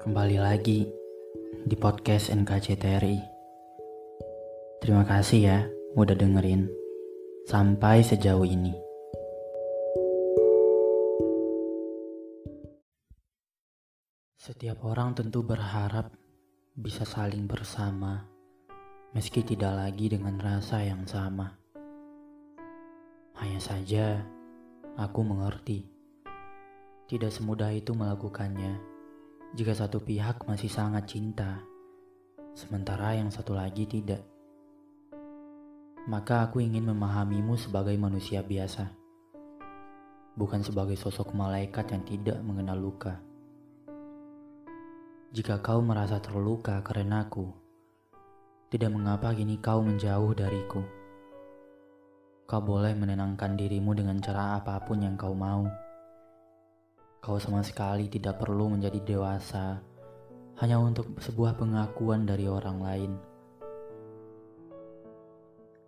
Kembali lagi di podcast NKCTRI. Terima kasih ya udah dengerin sampai sejauh ini. Setiap orang tentu berharap bisa saling bersama, meski tidak lagi dengan rasa yang sama. Hanya saja, aku mengerti, tidak semudah itu melakukannya jika satu pihak masih sangat cinta, sementara yang satu lagi tidak. Maka aku ingin memahamimu sebagai manusia biasa, bukan sebagai sosok malaikat yang tidak mengenal luka. Jika kau merasa terluka karena aku, tidak mengapa kini kau menjauh dariku. Kau boleh menenangkan dirimu dengan cara apa pun yang kau mau. Kau sama sekali tidak perlu menjadi dewasa hanya untuk sebuah pengakuan dari orang lain.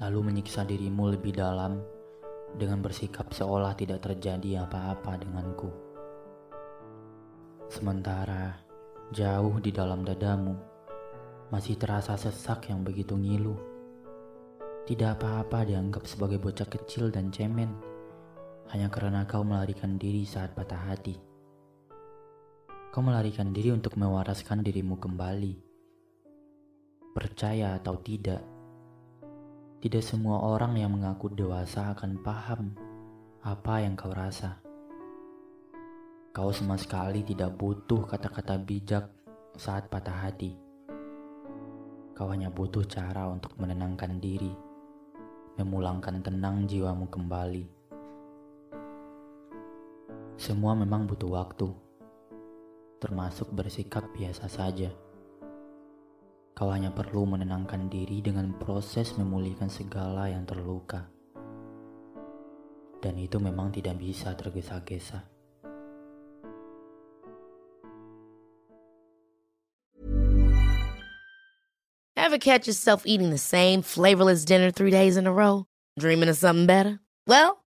Lalu menyiksa dirimu lebih dalam dengan bersikap seolah tidak terjadi apa-apa denganku. Sementara jauh di dalam dadamu, masih terasa sesak yang begitu ngilu. Tidak apa-apa dianggap sebagai bocah kecil dan cemen, hanya karena kau melarikan diri saat patah hati. Kau melarikan diri untuk mewaraskan dirimu kembali. Percaya atau tidak, tidak semua orang yang mengaku dewasa akan paham apa yang kau rasa. Kau sama sekali tidak butuh kata-kata bijak saat patah hati. Kau hanya butuh cara untuk menenangkan diri, memulangkan tenang jiwamu kembali. Semua memang butuh waktu, termasuk bersikap biasa saja. Kau hanya perlu menenangkan diri dengan proses memulihkan segala yang terluka. Dan itu memang tidak bisa tergesa-gesa. Ever catch yourself eating the same flavorless dinner three days in a row? Dreaming of something better? Well,